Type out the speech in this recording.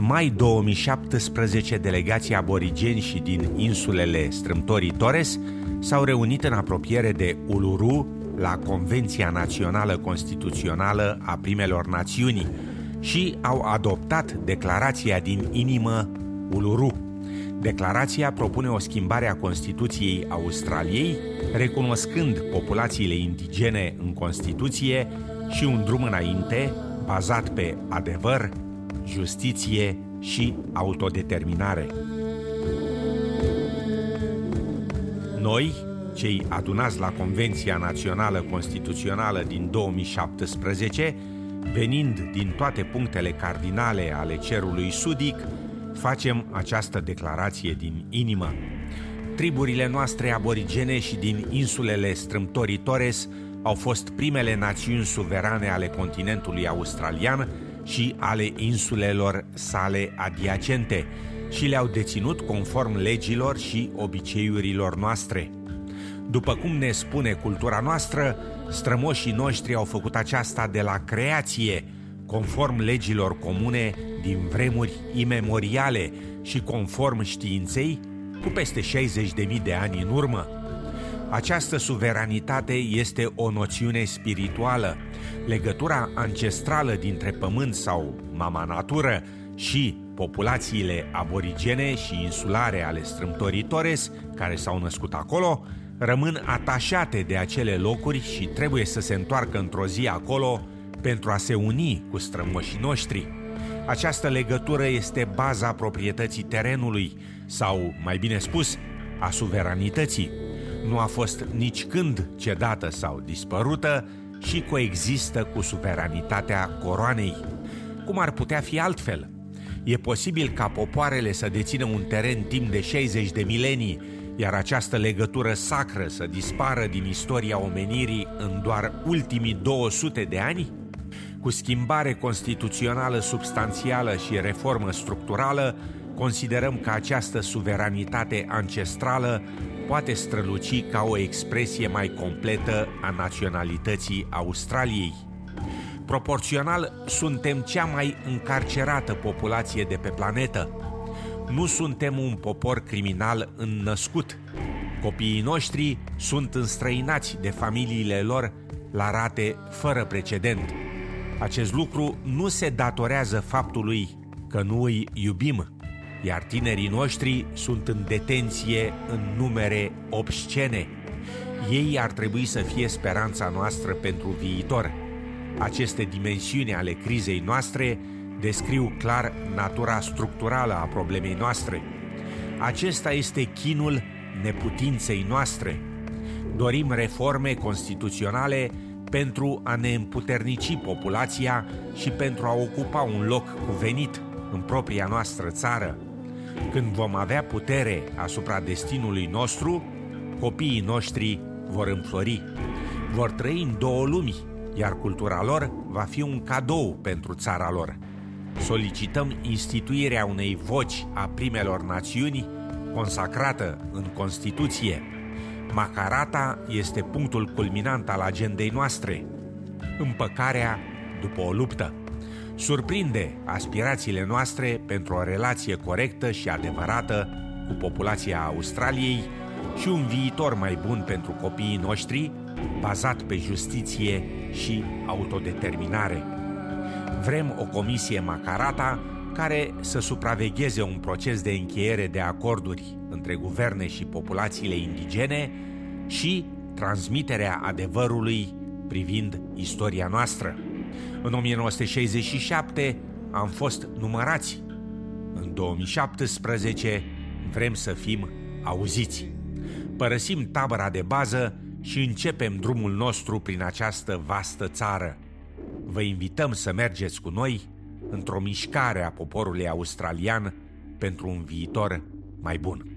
mai 2017, delegații aborigeni și din insulele Strâmtorii Torres s-au reunit în apropiere de Uluru la Convenția Națională Constituțională a Primelor Națiuni și au adoptat declarația din inimă Uluru. Declarația propune o schimbare a Constituției Australiei, recunoscând populațiile indigene în Constituție și un drum înainte, bazat pe adevăr, justiție și autodeterminare. Noi, cei adunați la Convenția Națională Constituțională din 2017, venind din toate punctele cardinale ale cerului sudic, facem această declarație din inimă. Triburile noastre aborigene și din insulele strâmtorii Torres au fost primele națiuni suverane ale continentului australian și ale insulelor sale adiacente și le-au deținut conform legilor și obiceiurilor noastre. După cum ne spune cultura noastră, strămoșii noștri au făcut aceasta de la creație, conform legilor comune din vremuri imemoriale și conform științei, cu peste 60.000 de ani în urmă. Această suveranitate este o noțiune spirituală. Legătura ancestrală dintre pământ sau mama natură și populațiile aborigene și insulare ale strâmtorii Torres, care s-au născut acolo, rămân atașate de acele locuri și trebuie să se întoarcă într-o zi acolo pentru a se uni cu strămoșii noștri. Această legătură este baza proprietății terenului sau, mai bine spus, a suveranității. Nu a fost nici când cedată sau dispărută și coexistă cu suveranitatea coroanei. Cum ar putea fi altfel? E posibil ca popoarele să dețină un teren timp de 60 de milenii, iar această legătură sacră să dispară din istoria omenirii în doar ultimii 200 de ani? Cu schimbare constituțională substanțială și reformă structurală, considerăm că această suveranitate ancestrală poate străluci ca o expresie mai completă a naționalității Australiei. Proporțional, suntem cea mai încarcerată populație de pe planetă. Nu suntem un popor criminal înnăscut. Copiii noștri sunt înstrăinați de familiile lor la rate fără precedent. Acest lucru nu se datorează faptului că nu îi iubim, iar tinerii noștri sunt în detenție în numere obscene. Ei ar trebui să fie speranța noastră pentru viitor. Aceste dimensiuni ale crizei noastre descriu clar natura structurală a problemei noastre. Acesta este chinul neputinței noastre. Dorim reforme constituționale pentru a ne împuternici populația și pentru a ocupa un loc cuvenit în propria noastră țară. Când vom avea putere asupra destinului nostru, copiii noștri vor înflori. Vor trăi în două lumi, iar cultura lor va fi un cadou pentru țara lor. Solicităm instituirea unei voci a primelor națiuni consacrată în Constituție. Macarata este punctul culminant al agendei noastre. Împăcarea după o luptă surprinde aspirațiile noastre pentru o relație corectă și adevărată cu populația Australiei și un viitor mai bun pentru copiii noștri, bazat pe justiție și autodeterminare. Vrem o comisie Macarata care să supravegheze un proces de încheiere de acorduri între guverne și populațiile indigene și transmiterea adevărului privind istoria noastră. În 1967 am fost numărați. În 2017 vrem să fim auziți. Părăsim tabăra de bază și începem drumul nostru prin această vastă țară. Vă invităm să mergeți cu noi într-o mișcare a poporului australian pentru un viitor mai bun.